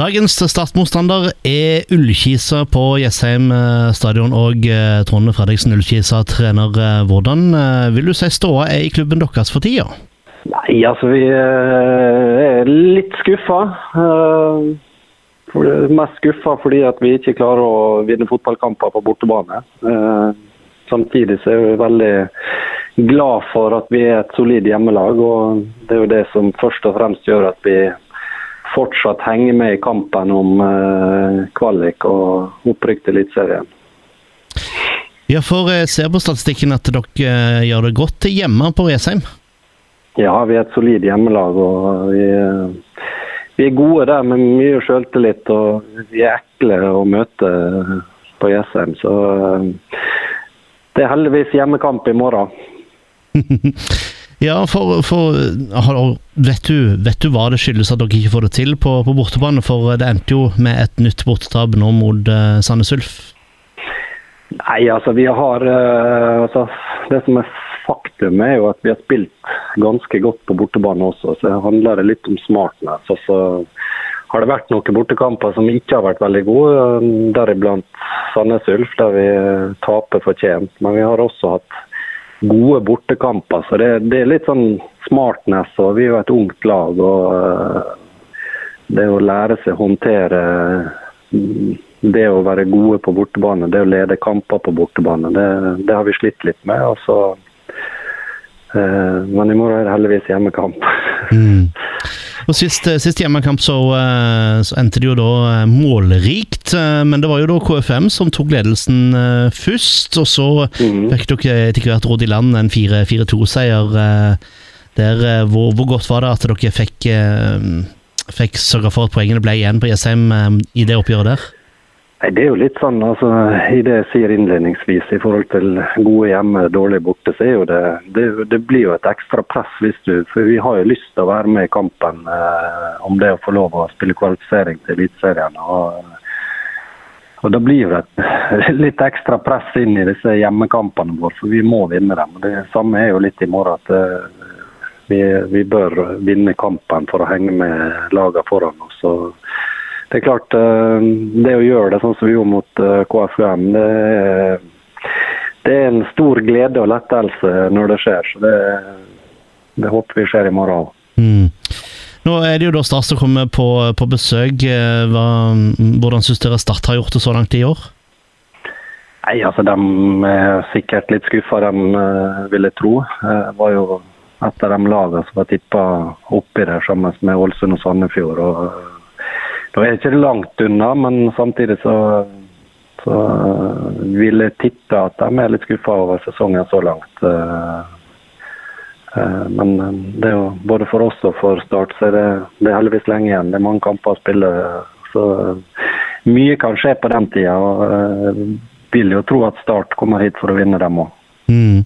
Dagens startmotstander er Ullkisa på Jessheim eh, stadion. Og eh, Trond Fredriksen, Ullkisa trener. Eh, hvordan vil du si ståa er i klubben deres for tida? Nei, altså vi er litt skuffa. Mest skuffa fordi at vi ikke klarer å vinne fotballkamper på bortebane. Samtidig så er vi veldig glad for at vi er et solid hjemmelag. og Det er jo det som først og fremst gjør at vi fortsatt henge med i kampen om uh, kvalik og opprykk til Eliteserien. Ja, for jeg ser på statistikken at dere uh, gjør det godt hjemme på Resheim? Ja, vi er et solid hjemmelag. og vi, vi er gode der med mye selvtillit. Og vi er ekle å møte på Jessheim. Så det er heldigvis hjemmekamp i morgen. Ja, for, for vet, du, vet, du, hva det skyldes at dere ikke får det til på, på bortebane? For det endte jo med et nytt bortetap nå mot uh, Sandnes Ulf. Nei, altså vi har uh, altså, Det som er faktum, er jo at vi har spilt ganske godt på bortebane også. Så det handler litt om smartness. Altså, har det vært noen bortekamper som ikke har vært veldig gode, deriblant Sandnes Ulf, der vi taper fortjent. Men vi har også hatt gode bortekamper. Så det, det, er litt sånn smartness. og Vi er jo et ungt lag. og uh, Det å lære seg å håndtere mm, det å være gode på bortebane, det å lede kamper på bortebane, det, det har vi slitt litt med. og så uh, men i morgen er det heldigvis hjemmekamp. Mm. Og Sist, eh, sist hjemmekamp så, eh, så, endte det jo da eh, målrikt, men det var jo da KFM som tok ledelsen først. Og så mm. fikk dere etter hvert råd i land en 4-2-seier der. Hvor, hvor, godt var det at dere fikk, fikk sørga for at poengene ble igjen på Jessheim i det oppgjøret der? Nei, Det er jo litt sånn, altså, i det jeg sier innledningsvis, i forhold til gode hjemme, dårlig borte, så er jo det, det, det blir jo et ekstra press. hvis du, For vi har jo lyst til å være med i kampen eh, om det å få lov å spille kvalifisering til Eliteserien. Og, og da blir det litt ekstra press inn i disse hjemmekampene våre, for vi må vinne dem. Det samme er jo litt i morgen. at eh, vi, vi, bør vinne kampen for å henge med lagene foran oss. Og, det er klart, eh, det å gjøre det sånn som vi gjorde mot eh, KFUM, det er, det er en stor glede og lettelse når det skjer. Så det, det håper vi skjer i morgen òg. Nå er det jo da Start som kommer på, på besøk. Eh, hva, hvordan syns dere Start har gjort det så langt i år? Nei, altså De er sikkert litt skuffa, de vil ville tro. Det var jo et av de lagene som var tippa oppi der sammen med Ålesund og Sandefjord. og da er ikke langt unna, men samtidig så, så vil jeg tippe at de er litt skuffa over sesongen så langt. Eh, eh, men det er jo både for oss og for Start så er det, det er heldigvis lenge igjen. Det er mange kamper å spille. Så mye kan skje på den tida. og eh, vil jo tro at Start kommer hit for å vinne dem òg. Mm.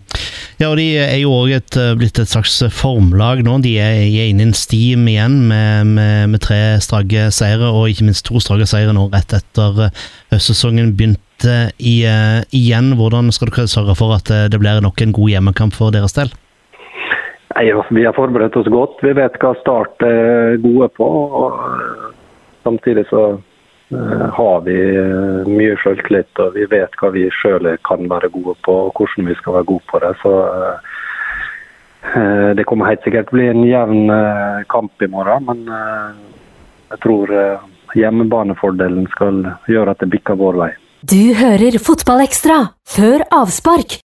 Ja, og de er jo òg eh, blitt et slags formlag nå. De er, inne i en stim igjen med, med, med tre strake seire, og ikke minst to strake seire nå rett etter eh, høstsesongen begynte i, uh, igjen. Hvordan skal dere sørge for at det blir nok en god hjemmekamp for deres del? Nei, altså, Vi har forberedt oss godt. Vi vet hva Start er gode på. og Samtidig så Eh, har vi eh, mye selvtillit og vi vet hva vi sjøl kan være gode på og hvordan vi skal være gode på det. Så eh, det kommer helt sikkert bli en jevn kamp i morgen. Men jeg tror hjemmebanefordelen skal gjøre at det bikker vår vei. Du hører Fotballekstra før avspark